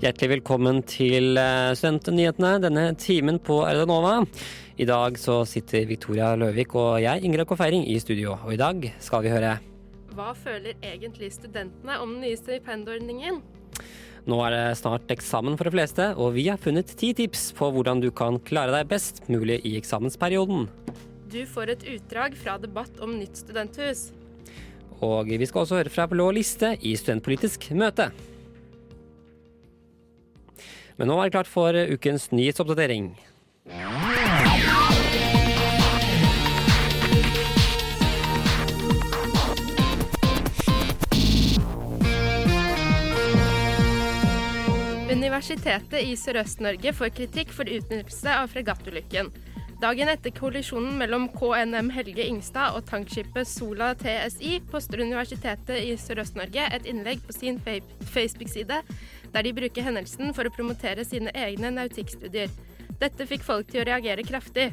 Hjertelig velkommen til eh, Studentnyhetene, denne timen på Erdanova. I dag så sitter Victoria Løvik og jeg, Ingrid Kåfeiring, i studio. Og i dag skal vi høre Hva føler egentlig studentene om den nye stipendordningen? Nå er det snart eksamen for de fleste, og vi har funnet ti tips på hvordan du kan klare deg best mulig i eksamensperioden. Du får et utdrag fra debatt om nytt studenthus. Og vi skal også høre fra Blå liste i studentpolitisk møte. Men nå er det klart for ukens nyhetsoppdatering. Universitetet i Sørøst-Norge får kritikk for utnyttelse av fregattulykken. Dagen etter kollisjonen mellom KNM Helge Ingstad og tankskipet Sola TSI poster Universitetet i Sørøst-Norge et innlegg på sin Facebook-side der de bruker hendelsen for å promotere sine egne nautikkstudier. Dette fikk folk til å reagere kraftig.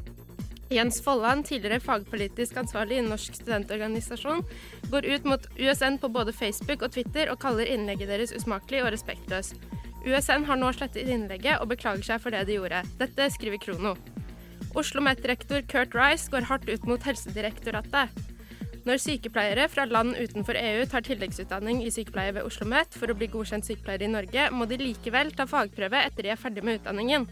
Jens Folland, tidligere fagpolitisk ansvarlig i Norsk studentorganisasjon, går ut mot USN på både Facebook og Twitter og kaller innlegget deres usmakelig og respektløst. USN har nå slettet innlegget og beklager seg for det de gjorde. Dette skriver Krono. Oslo Met-rektor Kurt Rice går hardt ut mot Helsedirektoratet. Når sykepleiere fra land utenfor EU tar tilleggsutdanning i sykepleie ved Oslo Met for å bli godkjent sykepleiere i Norge, må de likevel ta fagprøve etter de er ferdig med utdanningen.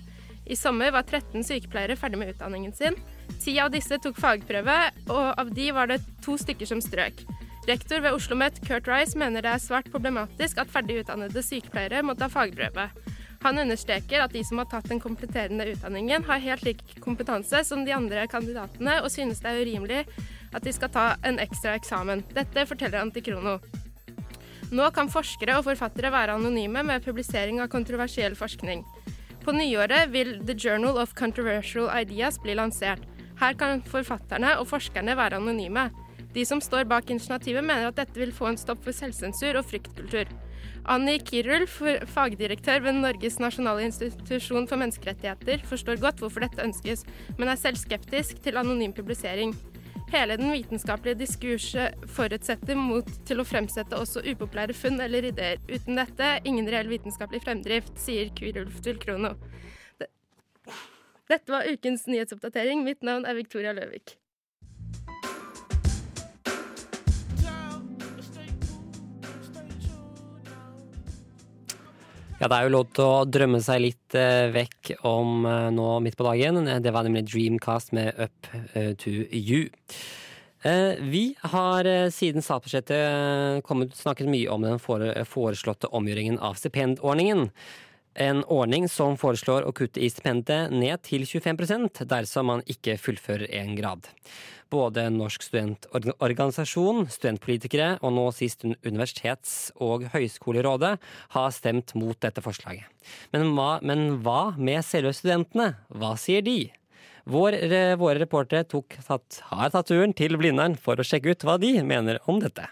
I sommer var 13 sykepleiere ferdig med utdanningen sin. Ti av disse tok fagprøve, og av de var det to stykker som strøk. Rektor ved Oslo Met, Kurt Rice, mener det er svært problematisk at ferdig utdannede sykepleiere må ta fagprøve. Han understreker at de som har tatt den kompletterende utdanningen, har helt lik kompetanse som de andre kandidatene, og synes det er urimelig at de skal ta en ekstra eksamen. Dette forteller Antikrono. Nå kan forskere og forfattere være anonyme med publisering av kontroversiell forskning. På nyåret vil The Journal of Controversial Ideas bli lansert. Her kan forfatterne og forskerne være anonyme. De som står bak initiativet, mener at dette vil få en stopp for selvsensur og fryktkultur. Anni Kirulf, fagdirektør ved Norges nasjonale institusjon for menneskerettigheter, forstår godt hvorfor dette ønskes, men er selv skeptisk til anonym publisering. Hele den vitenskapelige diskurset forutsetter mot til å fremsette også upopulære funn eller ideer. Uten dette ingen reell vitenskapelig fremdrift, sier Kirulf til Krono. Dette var ukens nyhetsoppdatering. Mitt navn er Victoria Løvik. Ja, det er jo lov til å drømme seg litt eh, vekk om eh, nå midt på dagen. Det var nemlig Dreamcast med Up eh, to You. Eh, vi har eh, siden statsbudsjettet kommet, snakket mye om den foreslåtte omgjøringen av stipendordningen. En ordning som foreslår å kutte i stipendet ned til 25% dersom man ikke fullfører en grad. Både Norsk studentorganisasjon, studentpolitikere og nå sist Universitets- og høyskolerådet har stemt mot dette forslaget. Men hva, men hva med selve studentene? Hva sier de? Vår, våre reportere tok, tatt, har tatt turen til Blindern for å sjekke ut hva de mener om dette.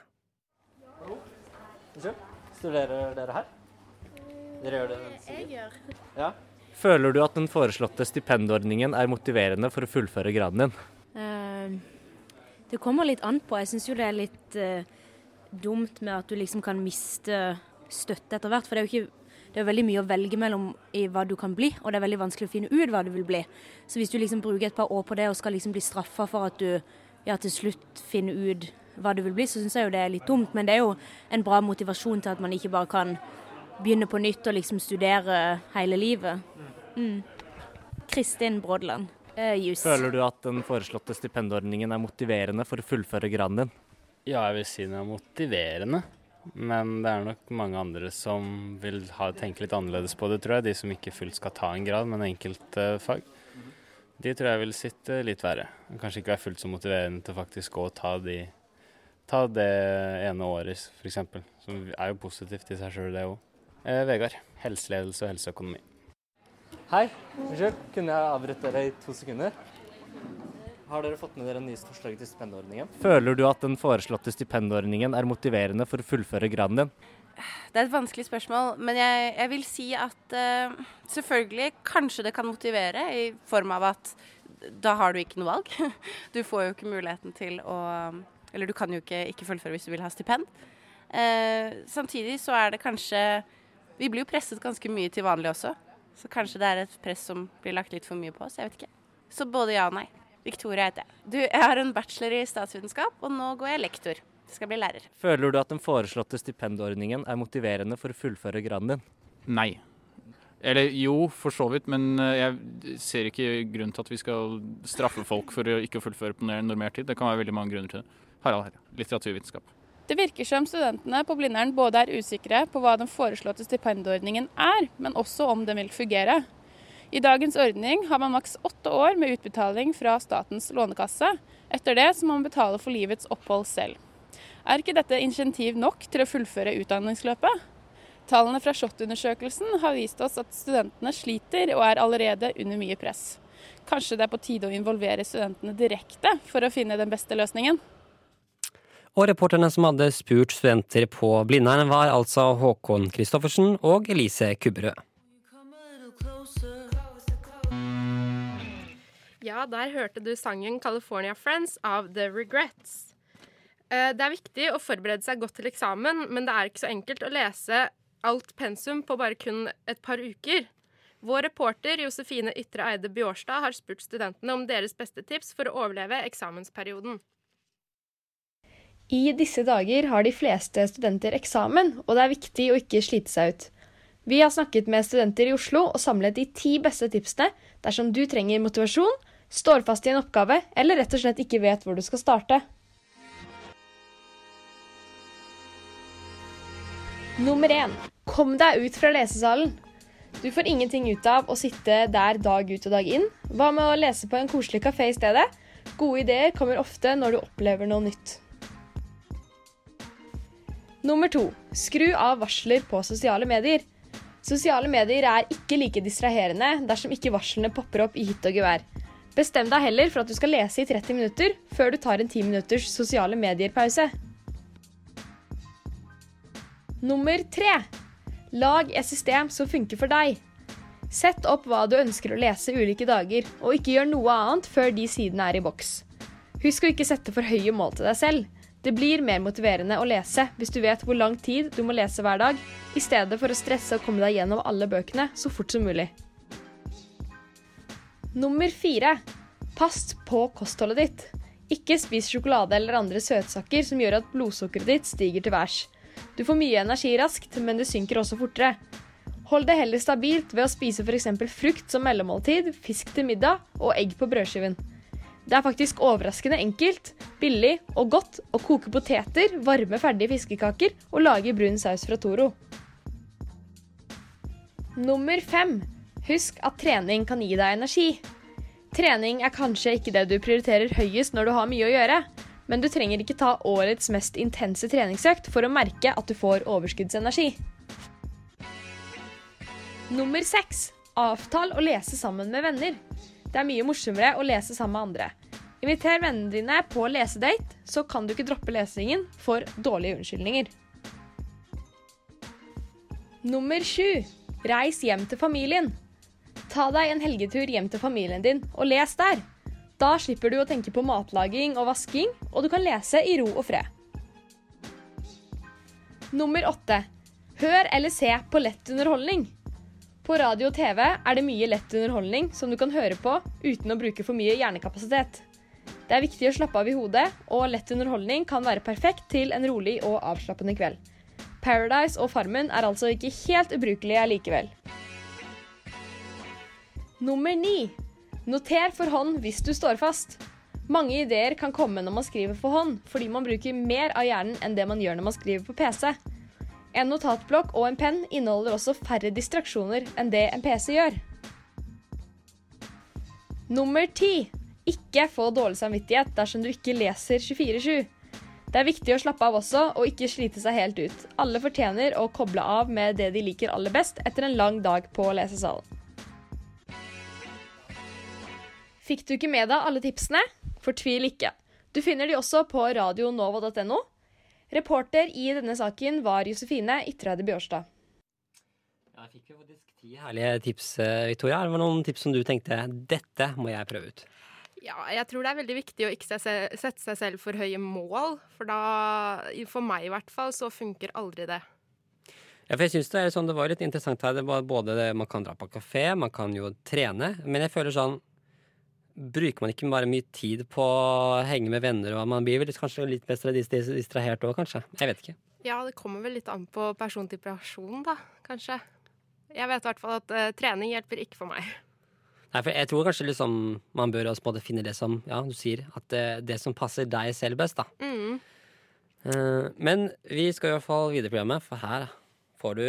Studerer dere her? Dere gjør det? Jeg gjør. Ja. Føler du at den foreslåtte stipendordningen er motiverende for å fullføre graden din? Uh, det kommer litt an på. Jeg syns jo det er litt uh, dumt med at du liksom kan miste støtte etter hvert. For det er jo ikke det er veldig mye å velge mellom i hva du kan bli, og det er veldig vanskelig å finne ut hva du vil bli. Så hvis du liksom bruker et par år på det og skal liksom bli straffa for at du ja, til slutt finner ut hva du vil bli, så syns jeg jo det er litt dumt. Men det er jo en bra motivasjon til at man ikke bare kan begynne på nytt og liksom studere hele livet. Mm. Kristin Brodland, uh, jus. Føler du at den foreslåtte stipendordningen er motiverende for å fullføre graden din? Ja, jeg vil si den er motiverende. Men det er nok mange andre som vil ha, tenke litt annerledes på det, tror jeg. De som ikke fullt skal ta en grad, men enkelte fag. De tror jeg vil sitte litt verre. Kanskje ikke være fullt så motiverende til faktisk å ta, de, ta det ene året, f.eks. Som er jo positivt i seg sjøl, det òg. Eh, Vegard. Helseledelse og helseøkonomi. Hei. Unnskyld, kunne jeg avbrutt dere i to sekunder? Har dere fått med dere nyeste forslag til stipendordningen? Føler du at den foreslåtte stipendordningen er motiverende for å fullføre graden din? Det er et vanskelig spørsmål, men jeg, jeg vil si at uh, selvfølgelig kanskje det kan motivere i form av at da har du ikke noe valg. Du får jo ikke muligheten til å Eller du kan jo ikke ikke fullføre hvis du vil ha stipend. Uh, samtidig så er det kanskje Vi blir jo presset ganske mye til vanlig også. Så kanskje det er et press som blir lagt litt for mye på oss. Jeg vet ikke. Så både ja og nei. Victoria heter jeg. Du, jeg har en bachelor i statsvitenskap, og nå går jeg lektor. Jeg skal bli lærer. Føler du at den foreslåtte stipendordningen er motiverende for å fullføre graden din? Nei. Eller jo, for så vidt, men eh, jeg ser ikke grunn til at vi skal straffe folk for å ikke fullføre på normert tid. Det kan være veldig mange grunner til det. Harald Herre, litteraturvitenskap. Det virker som studentene på Blindern både er usikre på hva den foreslåtte stipendordningen er, men også om den vil fungere. I dagens ordning har man maks åtte år med utbetaling fra Statens lånekasse. Etter det så må man betale for livets opphold selv. Er ikke dette insentiv nok til å fullføre utdanningsløpet? Tallene fra SHoT-undersøkelsen har vist oss at studentene sliter og er allerede under mye press. Kanskje det er på tide å involvere studentene direkte for å finne den beste løsningen? Og reporterne som hadde spurt studenter på Blindern, var altså Håkon Christoffersen og Elise Kubberød. Ja, der hørte du sangen 'California Friends' av The Regrets. Eh, det er viktig å forberede seg godt til eksamen, men det er ikke så enkelt å lese alt pensum på bare kun et par uker. Vår reporter Josefine Ytre Eide Bjårstad har spurt studentene om deres beste tips for å overleve eksamensperioden. I disse dager har de fleste studenter eksamen, og det er viktig å ikke slite seg ut. Vi har snakket med studenter i Oslo og samlet de ti beste tipsene dersom du trenger motivasjon, står fast i en oppgave eller rett og slett ikke vet hvor du skal starte. Nummer én kom deg ut fra lesesalen. Du får ingenting ut av å sitte der dag ut og dag inn. Hva med å lese på en koselig kafé i stedet? Gode ideer kommer ofte når du opplever noe nytt. Nummer to skru av varsler på sosiale medier. Sosiale medier er ikke like distraherende dersom ikke varslene popper opp i hytt og gevær. Bestem deg heller for at du skal lese i 30 minutter før du tar en 10 minutters sosiale medier-pause. Nummer tre lag et system som funker for deg. Sett opp hva du ønsker å lese ulike dager, og ikke gjør noe annet før de sidene er i boks. Husk å ikke sette for høye mål til deg selv. Det blir mer motiverende å lese hvis du vet hvor lang tid du må lese hver dag, i stedet for å stresse og komme deg gjennom alle bøkene så fort som mulig. Nummer fire pass på kostholdet ditt. Ikke spis sjokolade eller andre søtsaker som gjør at blodsukkeret ditt stiger til værs. Du får mye energi raskt, men det synker også fortere. Hold det heller stabilt ved å spise f.eks. frukt som mellommåltid, fisk til middag og egg på brødskiven. Det er faktisk overraskende enkelt, billig og godt å koke poteter, varme ferdige fiskekaker og lage brun saus fra Toro. Nummer fem. Husk at trening kan gi deg energi. Trening er kanskje ikke det du prioriterer høyest når du har mye å gjøre, men du trenger ikke ta årets mest intense treningsøkt for å merke at du får overskuddsenergi. Nummer seks. Avtal å lese sammen med venner. Det er mye morsommere å lese sammen med andre. Inviter vennene dine på lesedate, så kan du ikke droppe lesingen for dårlige unnskyldninger. Nummer sju reis hjem til familien. Ta deg en helgetur hjem til familien din, og les der. Da slipper du å tenke på matlaging og vasking, og du kan lese i ro og fred. Nummer åtte hør eller se på lett underholdning. På radio og TV er det mye lett underholdning som du kan høre på uten å bruke for mye hjernekapasitet. Det er viktig å slappe av i hodet, og lett underholdning kan være perfekt til en rolig og avslappende kveld. Paradise og Farmen er altså ikke helt ubrukelige likevel. Nummer ni. Noter for hånd hvis du står fast. Mange ideer kan komme når man skriver for hånd, fordi man bruker mer av hjernen enn det man gjør når man skriver på PC. En notatblokk og en penn inneholder også færre distraksjoner enn det en PC gjør. Nummer ti ikke få dårlig samvittighet dersom du ikke leser 24-7. Det er viktig å slappe av også, og ikke slite seg helt ut. Alle fortjener å koble av med det de liker aller best etter en lang dag på lesesalen. Fikk du ikke med deg alle tipsene? Fortvil ikke. Du finner de også på radionova.no. Reporter i denne saken var Josefine Ytreide Bjørstad. Ja, jeg fikk jo faktisk ti herlige tips, Victoria. Victoria. Det var noen tips som du tenkte dette må jeg prøve ut. Ja, jeg tror det er veldig viktig å ikke se, se- sette seg selv for høye mål, for da, for meg i hvert fall, så funker aldri det. Ja, for jeg synes det, er sånn, det var litt interessant her. Det var både det, Man kan dra på kafé, man kan jo trene. Men jeg føler sånn Bruker man ikke bare mye tid på å henge med venner, og man blir vel kanskje litt dis- distrahert òg, kanskje? Jeg vet ikke. Ja, det kommer vel litt an på person til person, da, kanskje. Jeg vet i hvert fall at uh, trening hjelper ikke for meg. Nei, for jeg tror kanskje liksom man bør også på en måte finne det som ja, du sier, at det, det som passer deg selv best, da. Mm. Uh, men vi skal i hvert fall videre i programmet, for her får du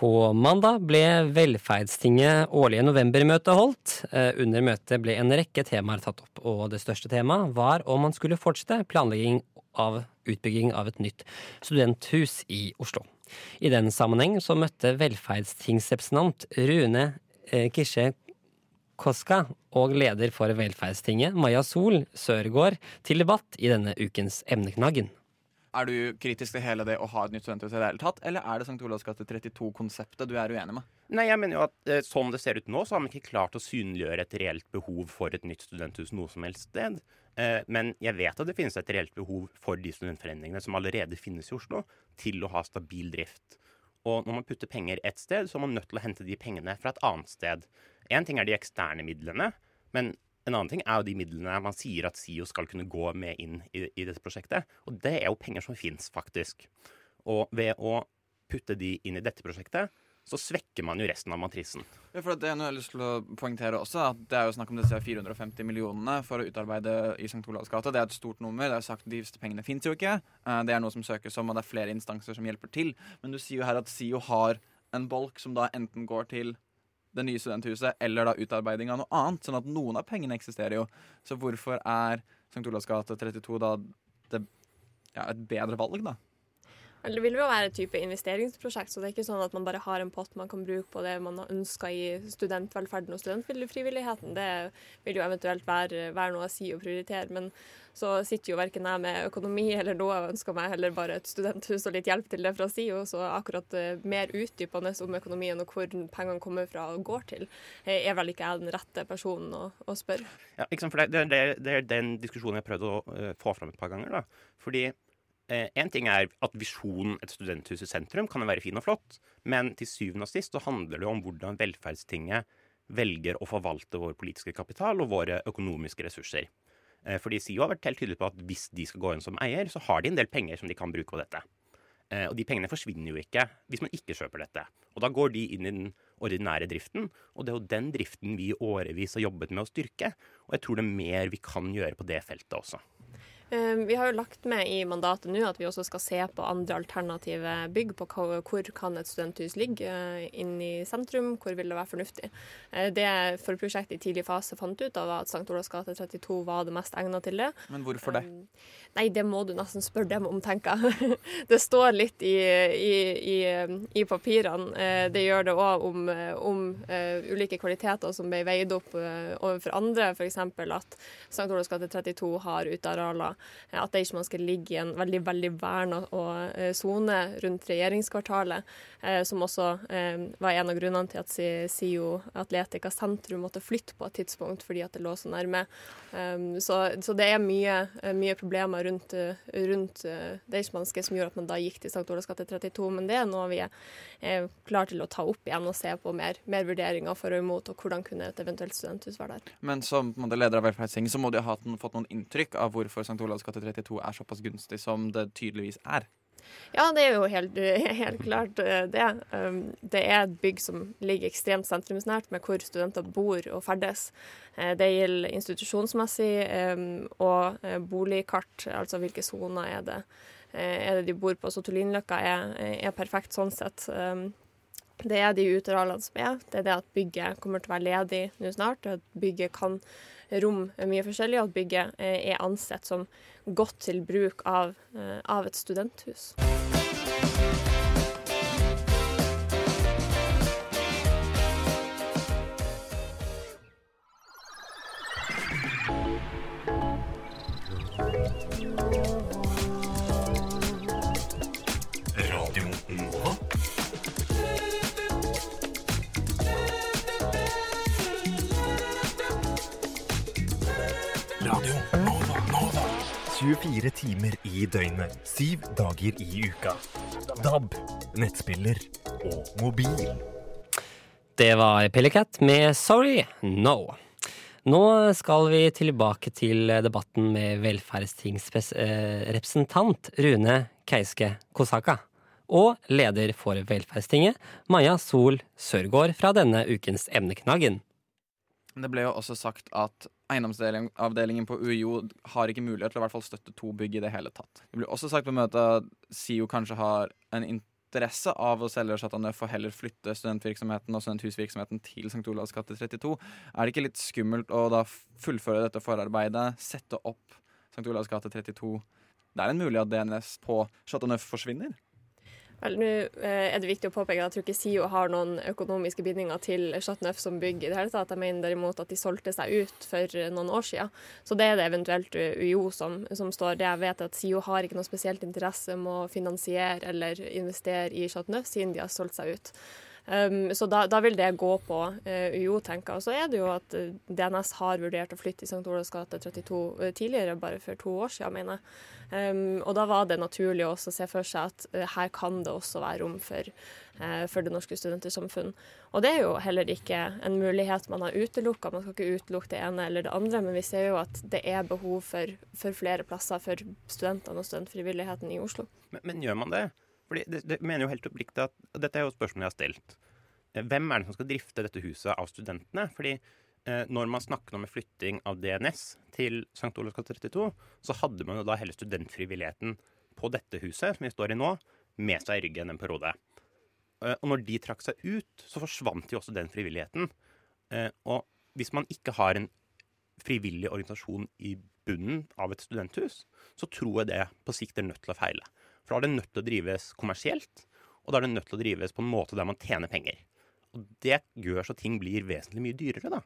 På mandag ble Velferdstinget årlige novembermøte holdt. Eh, Under møtet ble en rekke temaer tatt opp, og det største temaet var om man skulle fortsette planlegging av utbygging av et nytt studenthus i Oslo. I den sammenheng så møtte velferdstingsrepresentant Rune eh, Koska og leder for Velferdstinget, Maja Sol Sørgaard, til debatt i denne ukens Emneknaggen. Er du kritisk til hele det å ha et nytt studenthus i det hele tatt, eller er det St. Olavs gate 32-konseptet du er uenig med? Nei, jeg mener jo at eh, Sånn det ser ut nå, så har man ikke klart å synliggjøre et reelt behov for et nytt studenthus noe som helst sted. Eh, men jeg vet at det finnes et reelt behov for de studentforeningene som allerede finnes i Oslo, til å ha stabil drift. Og når man putter penger ett sted, så er man nødt til å hente de pengene fra et annet sted. Én ting er de eksterne midlene, men en annen ting er jo de midlene man sier at SIO skal kunne gå med inn i, i dette prosjektet. Og det er jo penger som fins, faktisk. Og ved å putte de inn i dette prosjektet, så svekker man jo resten av matrisen. Ja, for det er noe jeg har lyst til å poengtere også, at det er jo snakk om disse 450 millionene for å utarbeide i St. Olavs gate. Det er et stort nummer. Det er sagt at De pengene fins jo ikke. Eh, Det er noe som søkes om, og det er flere instanser som hjelper til. Men du sier jo her at SIO har en bolk som da enten går til det nye studenthuset eller da utarbeiding av noe annet. Sånn at noen av pengene eksisterer jo. Så hvorfor er St. Olavs gate 32 da det, ja, et bedre valg, da? Det vil jo være et type investeringsprosjekt, så det er ikke sånn at man bare har en pott man kan bruke på det man har ønska i studentvelferden og studentfrivilligheten. Det vil jo eventuelt være, være noe å si og prioritere. Men så sitter jo verken jeg med økonomi eller noe og ønsker meg heller bare et studenthus og litt hjelp til det fra SIO. Så akkurat eh, mer utdypende om økonomien og hvor pengene kommer fra og går til, eh, er vel ikke jeg den rette personen å, å spørre. Ja, sant? For det, det, det er den diskusjonen jeg har prøvd å eh, få fram et par ganger. da. Fordi Én ting er at visjonen et studenthus i sentrum kan være fin og flott, men til syvende og sist så handler det om hvordan velferdstinget velger å forvalte vår politiske kapital og våre økonomiske ressurser. Eh, Fordi SIO har vært helt tydelig på at hvis de skal gå inn som eier, så har de en del penger som de kan bruke på dette. Eh, Og de pengene forsvinner jo ikke hvis man ikke kjøper dette. Og da går de inn i den ordinære driften, og det er jo den driften vi i årevis har jobbet med å styrke. Og jeg tror det er mer vi kan gjøre på det feltet også. Eh, Vi har jo lagt med i mandatet nå at vi også skal se på andre alternative bygg. På hvor kan et studenthus ligge eh, inn i sentrum, hvor vil det være fornuftig. Eh, Det forprosjektet i tidlig fase fant ut av at St. Olavs gate 32 var det mest egnet til det. Men hvorfor det? Nei, det må du nesten spørre dem om, tenker jeg. Det står litt i, i, i, i papirene. Eh, Det gjør det òg om, eh, om eh, ulike kvaliteter som ble veid opp eh, overfor andre. F.eks. at St. Olavs gate 32 har utearealer. Eh, ikke man skal ligge i en veldig veldig verna sone rundt regjeringskvartalet. eh, Som også eh, var en av grunnene til at SIO Atletica sentrum måtte flytte på et tidspunkt fordi at det lå så nærme. Um, så, så det er mye, eh, mye problemer rundt, eh, rundt eh, Deichmanske som gjorde at man da gikk til St. Olavs gate 32. Men det er noe vi er, er klar til å ta opp igjen og se på mer, mer vurderinger for og imot, og hvordan kunne et eventuelt studenthus være der. Men som leder av Velferdstinget så må du ha fått noen inntrykk av hvorfor St. Olavs gate 32 er såpass gunstig som det tydeligvis er. Ja, det er jo helt, helt klart eh, det. Um, Det er et bygg som ligger ekstremt sentrumsnært, med hvor studenter bor og ferdes. Eh, Det gjelder institusjonsmessig um, og eh, boligkart, altså hvilke soner er det, er det de bor på. Så Tullinløkka er, er perfekt sånn sett. Um, Det er de utearealene som er. Det er det at bygget kommer til å være ledig nå snart. At bygget kan romme mye forskjellig, og at bygget eh, er ansett som godt til bruk av, eh, av et studenthus. 24 timer i døgnet, syv dager i uka. DAB, nettspiller og mobil. Det var Pellicat med Sorry No. Nå skal vi tilbake til debatten med velferdstingsrepresentant Rune Keiske Kosaka og leder for Velferdstinget, Maja Sol Sørgaard fra denne ukens Emneknaggen. Det ble jo også sagt at eiendomsavdelingen på UiO har ikke mulighet til å hvert fall støtte to bygg i det hele tatt. Det blir også sagt på møtet at SIO kanskje har en interesse av å selge Chateau Neuf og heller flytte studentvirksomheten og studenthusvirksomheten til St. Olavs gate 32. Er det ikke litt skummelt å da fullføre dette forarbeidet, sette opp St. Olavs gate 32? Det er en mulighet at DNS på Chateau Neuf forsvinner? Vel, Nå eh, er det viktig å påpeke at jeg tror ikke SIO har noen økonomiske bindinger til Chateau som bygg i det hele tatt. Jeg mener derimot at de solgte seg ut for noen år siden. Så det er det eventuelt UiO som, som står. Det jeg vet at SIO har ikke noe spesielt interesse med å finansiere eller investere i Chateau siden de har solgt seg ut. Um, så da, da, vil det gå på uh, UiO, tenker jeg. Og så er det jo at uh, DNS har vurdert å flytte i St. Olavs gate 32 uh, tidligere, bare for to år siden, mener jeg. Um, og da var det naturlig å se for seg at her kan det også være rom for, for det norske studentersamfunn. Og det er jo heller ikke en mulighet man har utelukka. Man skal ikke utelukke det ene eller det andre, men vi ser jo at det er behov for, for flere plasser for studentene og studentfrivilligheten i Oslo. Men, men gjør man det? Fordi det, det mener jo helt oppriktig at Dette er jo spørsmålet jeg har stelt. Eh, Hvem er det som skal drifte dette huset av studentene? Fordi eh, når man snakker om en flytting av DNS til St. Olavs gate 32, så hadde man jo da hele studentfrivilligheten på dette huset, som vi står i nå, med seg i ryggen en periode. Eh, og når de trakk seg ut, så forsvant jo også den frivilligheten. Eh, og hvis man ikke har en frivillig organisasjon i bunnen av et studenthus, så tror jeg det på sikt er nødt til å feile. For da er det nødt til å drives kommersielt, og da er det nødt til å drives på en måte der man tjener penger. Og det gjør så ting blir vesentlig mye dyrere, da.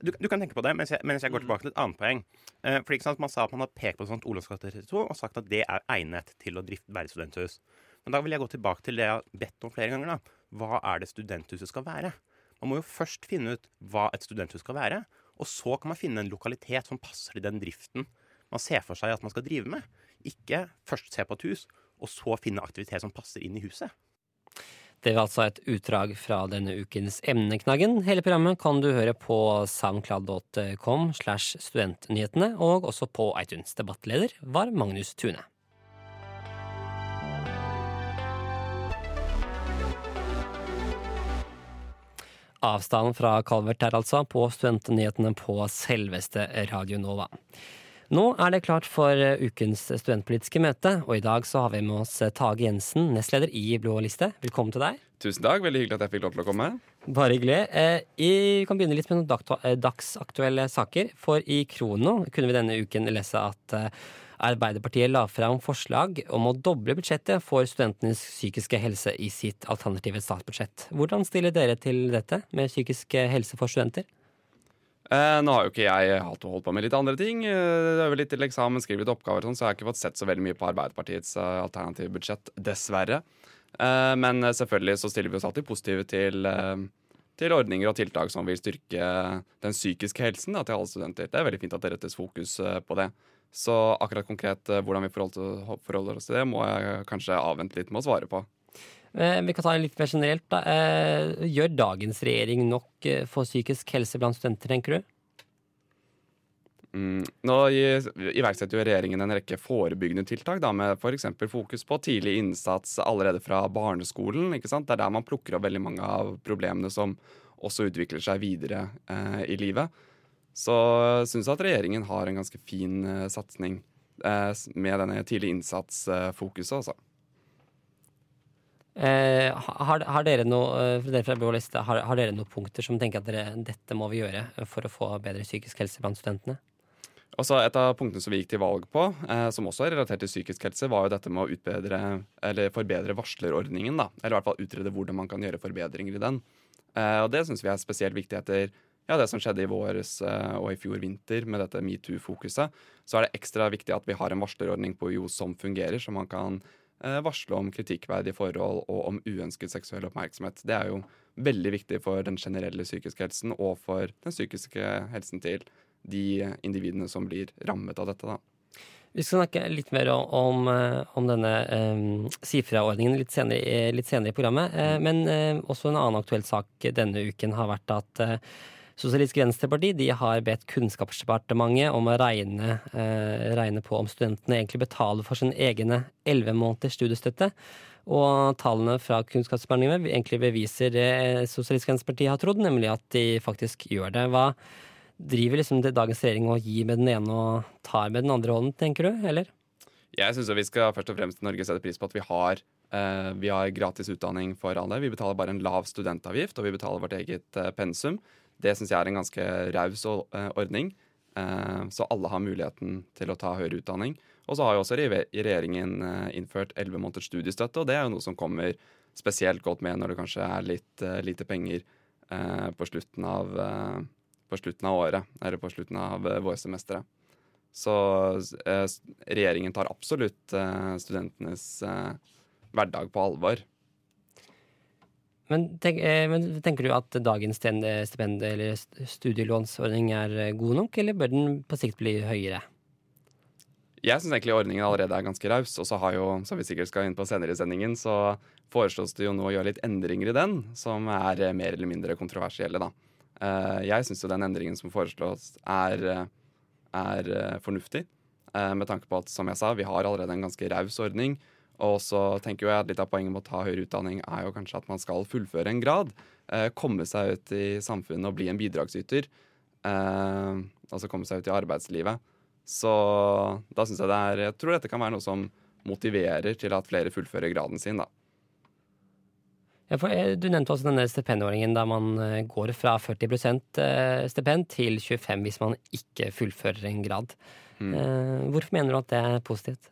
Du, du kan tenke på det mens jeg, mens jeg går tilbake til et annet poeng. Eh, for ikke sant, Man sa at man har pekt på sånt Olavs gate 32 og sagt at det er egnet til å drifte, være studenthus. Men da vil jeg gå tilbake til det jeg har bedt om flere ganger. da. Hva er det studenthuset skal være? Man må jo først finne ut hva et studenthus skal være, og så kan man finne en lokalitet som passer til den driften man ser for seg at man skal drive med. Ikke først se på et hus, og så finne aktivitet som passer inn i huset. Det var altså et utdrag fra denne ukens Emneknaggen. Hele programmet kan du høre på soundcloud.com slash studentnyhetene, og også på iTunes. Debattleder var Magnus Tune. Avstanden fra Calvert er altså, på studentnyhetene på selveste Radio Nova. Nå er det klart for ukens studentpolitiske møte, og i dag så har vi med oss Tage Jensen, nestleder i Blå liste. Velkommen til deg. Tusen takk, veldig hyggelig at jeg fikk lov til å komme. Bare hyggelig. Eh, Vi kan begynne litt med noen eh, dagsaktuelle saker. For i Krono kunne vi denne uken lese at eh, Arbeiderpartiet la fram forslag om å doble budsjettet for studentenes psykiske helse i sitt alternative statsbudsjett. Hvordan stiller dere til dette med psykisk helse for studenter? Eh, nå har jo ikke jeg hatt å holde på med litt andre ting. Eh, Øver litt til eksamen, skriver litt oppgaver sånn, så jeg har ikke fått sett så veldig mye på Arbeiderpartiets eh, alternative budsjett, dessverre. Eh, men eh, selvfølgelig så stiller vi oss alltid positive til, til ordninger og tiltak som vil styrke den psykiske helsen da, til alle studenter. Det er veldig fint at det rettes fokus på det. Så akkurat konkret hvordan vi forholder oss til det, må jeg kanskje avvente litt med å svare på. Eh, Vi kan ta litt mer generelt. Da. Eh, Gjør dagens regjering nok eh, for psykisk helse blant studenter, tenker du? Mm, nå iverksetter jo regjeringen en rekke forebyggende tiltak, da, med f.eks. fokus på tidlig innsats allerede fra barneskolen. ikke sant? Det er der man plukker opp veldig mange av problemene som også utvikler seg videre eh, i livet. Så jeg syns at regjeringen har en ganske fin eh, satsing eh, med denne tidlig innsats-fokuset, altså. Eh, har, har, dere noe, eh, liste, har, har dere noen punkter som tenker at dere, dette må vi gjøre for å få bedre psykisk helse blant studentene? Også et av punktene som vi gikk til valg på, eh, som også er relatert til psykisk helse, var jo dette med å utbedre, eller forbedre varslerordningen. da, Eller i hvert fall utrede hvordan man kan gjøre forbedringer i den. Eh, og Det syns vi er spesielt viktig etter ja, det som skjedde i våres eh, og i fjor vinter med dette metoo-fokuset. Så er det ekstra viktig at vi har en varslerordning på Jo som fungerer, så man kan varsle om kritikkverdige forhold og om uønsket seksuell oppmerksomhet. Det er jo veldig viktig for den generelle psykiske helsen og for den psykiske helsen til de individene som blir rammet av dette. da. Vi skal snakke litt mer om, om denne um, SIFRA-ordningen litt, litt, senere i programmet. Men også en annen aktuell sak denne uken har vært at Sosialistisk Venstreparti de har bedt Kunnskapsdepartementet om å regne, regne på om studentene egentlig betaler for sin egne elleve måneders studiestøtte. Og tallene fra Kunnskapsdepartementet egentlig beviser det Sosialistisk Venstreparti har trodd, nemlig at de faktisk gjør det. Hva driver liksom det dagens regjering og gir med den ene og tar med den andre hånden, tenker du, eller? Jeg syns vi skal først og fremst i Norge sette pris på at vi har, eh, vi har gratis utdanning for alle. Vi betaler bare en lav studentavgift, og vi betaler vårt eget eh, pensum. Det syns jeg er en ganske raus eh, ordning. Eh, så alle har muligheten til å ta høyere utdanning. Og så har jo også regjeringen eh, innført elleve måneders studiestøtte, og det er jo noe som kommer spesielt godt med når det kanskje er litt lite penger på slutten av på slutten av året, eller på slutten av vårsemesteret. Så regjeringen tar absolutt studentenes hverdag på alvor. Men, tenk, men, tenker du at dagens stipend eller studielånsordning er god nok, eller bør den på sikt bli høyere? Jeg syns egentlig ordningen allerede er ganske raus. Og så har jo, som vi sikkert skal inn på senere i sendingen, så foreslås det jo nå å gjøre litt endringer i den, som er mer eller mindre kontroversielle, da. Eh, jeg syns jo den endringen som foreslås, er, eh, er eh, fornuftig. Med tanke på at som jeg sa, vi har allerede en ganske raus ordning. Og så tenker jeg at litt av poenget med å ta høyere utdanning er jo kanskje at man skal fullføre en grad. komme seg ut i samfunnet og bli en bidragsyter. altså komme seg ut i arbeidslivet. Så da syns jeg det er Jeg tror dette kan være noe som motiverer til at flere fullfører graden sin, da. Ja, for eh, du nevnte også denne stipendordningen der man eh, går fra 40 eh, stipend til 25 hvis man ikke fullfører en grad. Mm. Hvorfor mener du at det er positivt?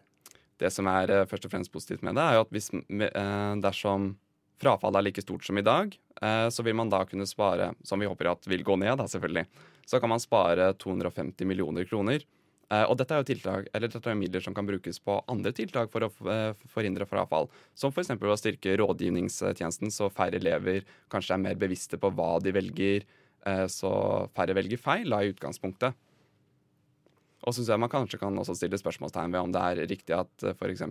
Det som er først og fremst positivt med det, er jo at hvis, dersom frafallet er like stort som i dag, så vil man da kunne spare, som vi håper at vil gå ned, da selvfølgelig, så kan man spare 250 millioner kroner og dette er jo tiltak, eller dette er midler som kan brukes på andre tiltak for å forhindre frafall. Som f.eks. å styrke rådgivningstjenesten, så færre elever kanskje er mer bevisste på hva de velger, så færre velger feil da, i utgangspunktet. Og så syns jeg man kanskje kan også stille spørsmålstegn ved om det er riktig at uh, f.eks.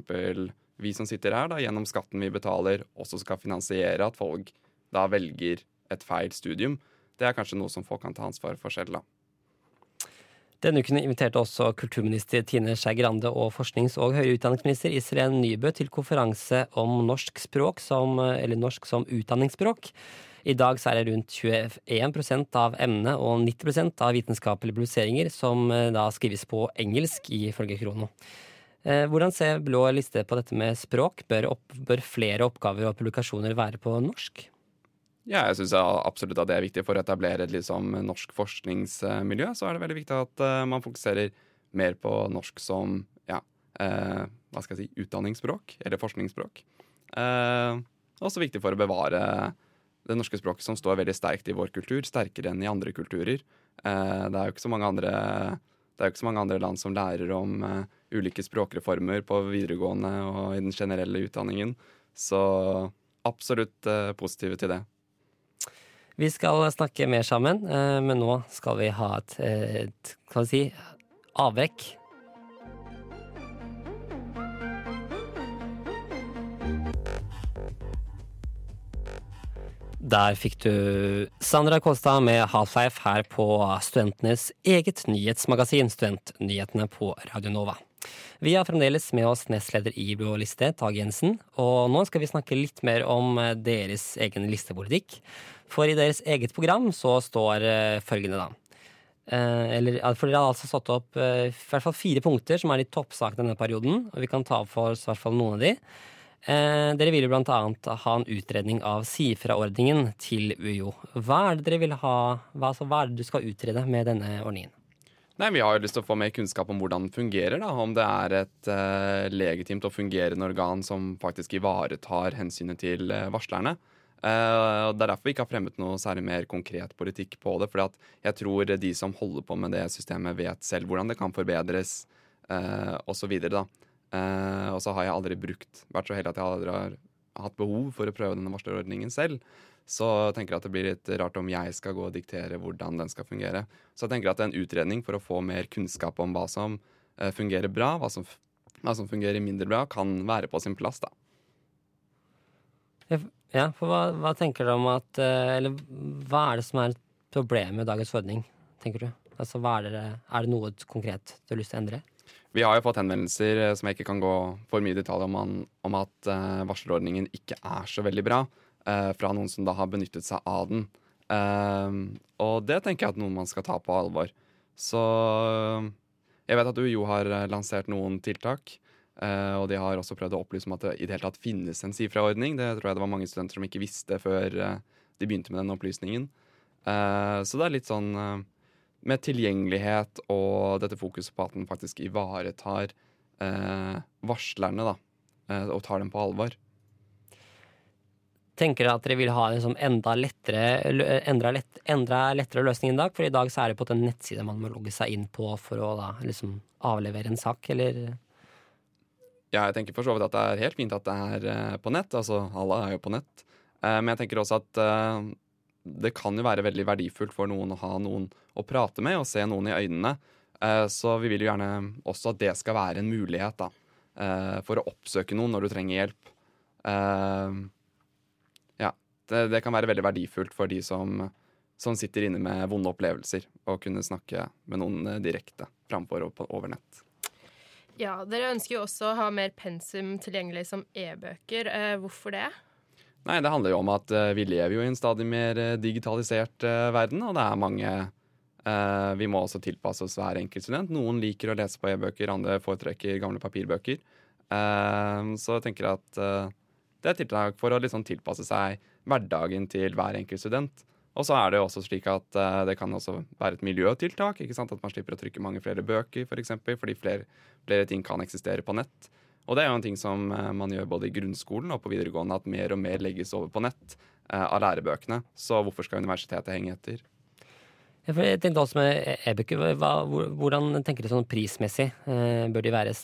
vi som sitter her, da, gjennom skatten vi betaler, også skal finansiere at folk da velger et feil studium. Det er kanskje noe som folk kan ta ansvar for selv, da. Denne uken inviterte også kulturminister Tine Skei Grande og forsknings- og høyere utdanningsminister Iselin Nybø til konferanse om norsk språk som, norsk som utdanningsspråk. I dag er det rundt 21% av emnet og 90% av vitenskapelige publiseringer som eh, da skrives på engelsk, ifølge Krono. Eh, hvordan ser Blå liste på dette med språk? Bør, opp, bør flere oppgaver og publikasjoner være på norsk? Ja, jeg syns absolutt at det er viktig. For å etablere et liksom, norsk forskningsmiljø, så er det veldig viktig at uh, man fokuserer mer på norsk som ja, uh, hva skal jeg si, utdanningsspråk, eller forskningsspråk. Uh, også viktig for å bevare det norske språket som står veldig sterkt i vår kultur, sterkere enn i andre kulturer. Uh, det er jo ikke så mange andre så mange andre land som lærer om uh, ulike språkreformer på videregående og i den generelle utdanningen. Så absolutt uh, positive til det. Vi skal snakke mer sammen, eh, men nå skal vi ha et, et kan vi si, avbrekk. Der fikk du Sandra Kåstad med Half-Life her på studentenes eget nyhetsmagasin, Studentnyhetene på Radio Nova. Vi har fremdeles med oss nestleder i Blå liste, Tage Jensen, og nå skal vi snakke litt mer om deres egen listepolitikk. For i deres eget program så står uh, følgende, da. Eh, eller, for dere har altså satt opp eh, i hvert fall fire punkter som er de toppsakene denne perioden. Og vi kan ta for oss i hvert fall noen av de. Eh, dere vil jo annet ha en utredning av si-fra-ordningen til UiO. Hva er det dere vil ha, hva, altså, hva er det du skal utrede med denne ordningen? Nei, Vi har jo lyst til å få mer kunnskap om hvordan den fungerer. da, Om det er et eh, legitimt og fungerende organ som faktisk ivaretar hensynet til eh, varslerne. Eh, Det er derfor vi ikke har fremmet noe særlig mer konkret politikk på det. For jeg tror de som holder på med det systemet, vet selv hvordan det kan forbedres eh, osv. Eh, og så har jeg aldri brukt vært så heldig at jeg aldri har hatt behov for å prøve denne varslerordningen selv. Så tenker jeg at det blir litt rart om jeg skal gå og diktere hvordan den skal fungere. Så jeg tenker at en utredning for å få mer kunnskap om hva som eh, fungerer bra, hva som, hva som fungerer mindre bra, kan være på sin plass, da. Ja, for hva, hva tenker du om at eh, Eller hva er det som er problemet med dagens ordning, tenker du? Altså, er, det, er det noe konkret du har lyst til å endre? Vi har jo fått henvendelser eh, som jeg ikke kan gå for mye i detalj om, om at uh, varslerordningen ikke er så veldig bra, eh, fra noen som da har benyttet seg av den. Eh, og det tenker jeg at noen man skal ta på alvor. Så jeg vet at UiO har eh, lansert noen tiltak. eh, og de har også prøvd å opplyse om at det i det hele tatt finnes en SIFRA-ordning. Det tror jeg det var mange studenter som ikke visste før eh, de begynte med den opplysningen. Eh, så det er litt sånn eh, med tilgjengelighet og dette fokuset på at den faktisk ivaretar eh, varslerne, da. eh, og tar dem på alvor. Tenker dere at dere vil ha en sånn enda lettere, lø- lett, lettere løsning i dag? For i dag så er det på en nettside man må logge seg inn på for å da liksom avlevere en sak, eller Ja, jeg tenker for så vidt at det er helt fint at det er eh, på nett. Altså, alle er jo på nett. Eh, men jeg tenker også at eh, det kan jo være veldig verdifullt for noen å ha noen å prate med og se noen i øynene. Eh, så vi vil jo gjerne også at det skal være en mulighet da, eh, for å oppsøke noen når du trenger hjelp. Eh, ja, det, det kan være veldig verdifullt for de som, som sitter inne med vonde opplevelser, å kunne snakke med noen direkte framfor over nett. Ja, Dere ønsker jo også å ha mer pensum tilgjengelig som e-bøker. Hvorfor det? Nei, det handler jo om at vi lever jo i en stadig mer digitalisert verden, og det er mange eh, Vi må også tilpasse oss hver enkelt student. Noen liker å lese på e-bøker, andre foretrekker gamle papirbøker. Eh, så jeg tenker at eh, det er tiltak for å liksom tilpasse seg hverdagen til hver enkelt student. Og så er det også slik at det kan også være et miljøtiltak. At man slipper å trykke mange flere bøker, f.eks., for fordi flere, flere ting kan eksistere på nett. Og det er jo en ting som man gjør både i grunnskolen og på videregående, at mer og mer legges over på nett av lærebøkene. Så hvorfor skal universitetet henge etter? Jeg tenkte også med e-bøker, hvordan tenker du sånn prismessig? Eh, bør de være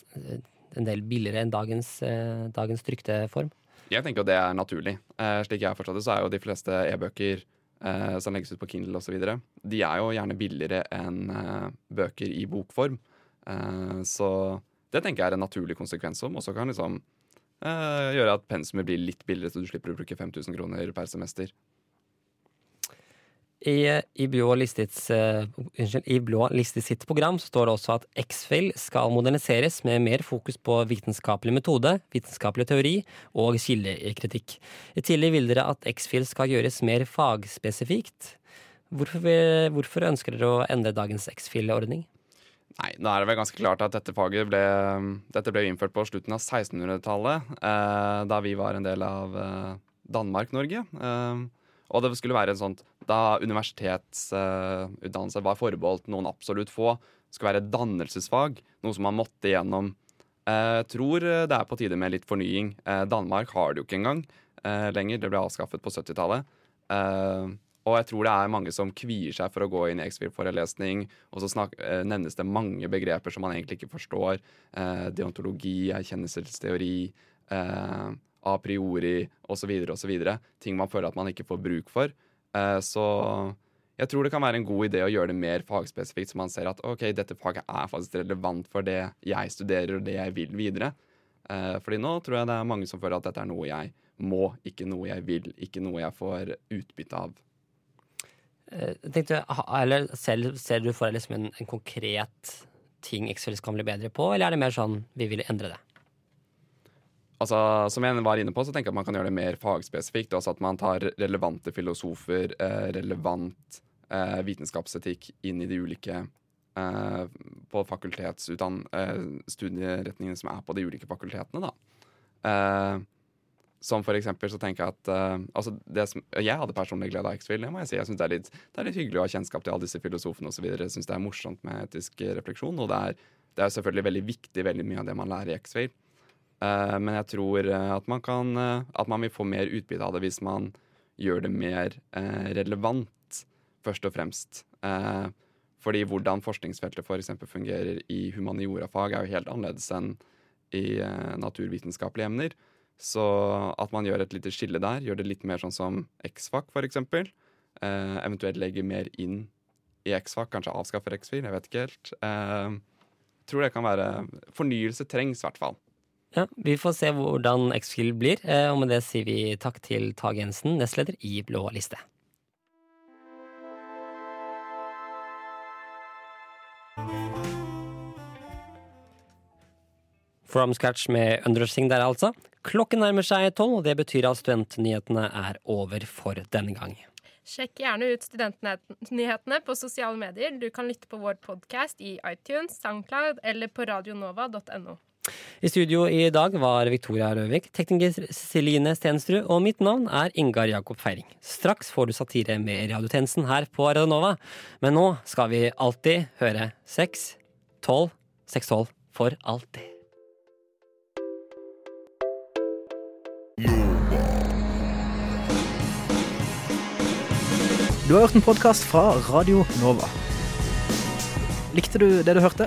en del billigere enn dagens, eh, dagens trykte form? Jeg tenker at det er naturlig. Eh, slik jeg har forstått det, så er jo de fleste e-bøker eh, som legges ut på Kindle osv., de er jo gjerne billigere enn eh, bøker i bokform. Eh, så det tenker jeg er en naturlig konsekvens som også kan liksom eh, gjøre at pensumet blir litt billigere, så du slipper å bruke 5000 kroner per semester. I, i, Blå Listits, uh, unnskyld, I Blå listet sitt program står det også at X-Fill skal moderniseres med mer fokus på vitenskapelig metode, vitenskapelig teori og kildekritikk. I tillegg vil dere at X-Fill skal gjøres mer fagspesifikt. Hvorfor, hvorfor ønsker dere å endre dagens X-Fill-ordning? Nei, da er det vel ganske klart at dette faget ble, dette ble innført på slutten av 1600-tallet, eh, da vi var en del av eh, Danmark-Norge. Eh, og det skulle være en sånn Da universitetsutdannelse var forbeholdt noen absolutt få, skulle være dannelsesfag, noe som man måtte gjennom. Jeg tror det er på tide med litt fornying. Eh, Danmark har det jo ikke engang eh, lenger. Det ble avskaffet på 70-tallet. Eh, og jeg tror det er mange som kvier seg for å gå inn i X-Fill-forelesning. Og så snak, eh, nevnes det mange begreper som man egentlig ikke forstår. Eh, deontologi, erkjennelsesteori, eh, a priori osv. osv. Ting man føler at man ikke får bruk for. Eh, så jeg tror det kan være en god idé å gjøre det mer fagspesifikt, så man ser at ok, dette faget er faktisk relevant for det jeg studerer og det jeg vil videre. Eh, fordi nå tror jeg det er mange som føler at dette er noe jeg må, ikke noe jeg vil, ikke noe jeg får utbytte av. Eh, tenkte, eller ser, ser du for deg liksom en, en konkret ting X-Fill kan bli bedre på, eller er det mer sånn vi vil endre det? Altså, som jeg var inne på, så tenker jeg at man kan gjøre det mer fagspesifikt. Altså at man tar relevante filosofer, eh, relevant eh, vitenskapsetikk inn i de ulike eh, på fakultetsstudieretningene Eh, som er på de ulike fakultetene, da. Eh, som for eksempel så tenker jeg at altså det som, Jeg hadde personlig glede av X-Fill. Jeg si. Jeg synes det, er litt, det er litt hyggelig å ha kjennskap til alle disse filosofene osv. Syns det er morsomt med etisk refleksjon. Og det er, det er selvfølgelig veldig viktig, veldig mye av det man lærer i X-Fill. Eh, men jeg tror eh, at man kan eh, At man vil få mer utbytte av det hvis man gjør det mer relevant, først og fremst. Fordi hvordan forskningsfeltet. For fungerer i humaniorafag, er jo helt annerledes enn i naturvitenskapelige emner. Så at man gjør et lite skille der, gjør det litt mer sånn som X-Fac f.eks. Eh, eventuelt legger mer inn i X-Fac, kanskje avskaffer X-Fil, jeg vet ikke helt. Eh, tror det kan være Fornyelse trengs, i hvert fall. Ja, Vi får se hvordan X-Fill blir, eh, og med det sier vi takk til Tage Jensen, nestleder i Blå liste. From scratch med Undersing der, altså. Klokken nærmer seg tolv, og det betyr at studentnyhetene er over for denne gang. Sjekk gjerne ut studentnyhetene på sosiale medier. Du kan lytte på vår podkast i iTunes, Soundcloud eller på radionova.no. I studio i dag var Victoria Røvik, tekniker Celine Stensrud, og mitt navn er Ingar Jakob Feiring. Straks får du satire med radiotjenesten her på Radionova, men nå skal vi alltid høre 6, 12, 612 for alltid. Du har hørt en podkast fra Radio Nova. Likte du det du hørte?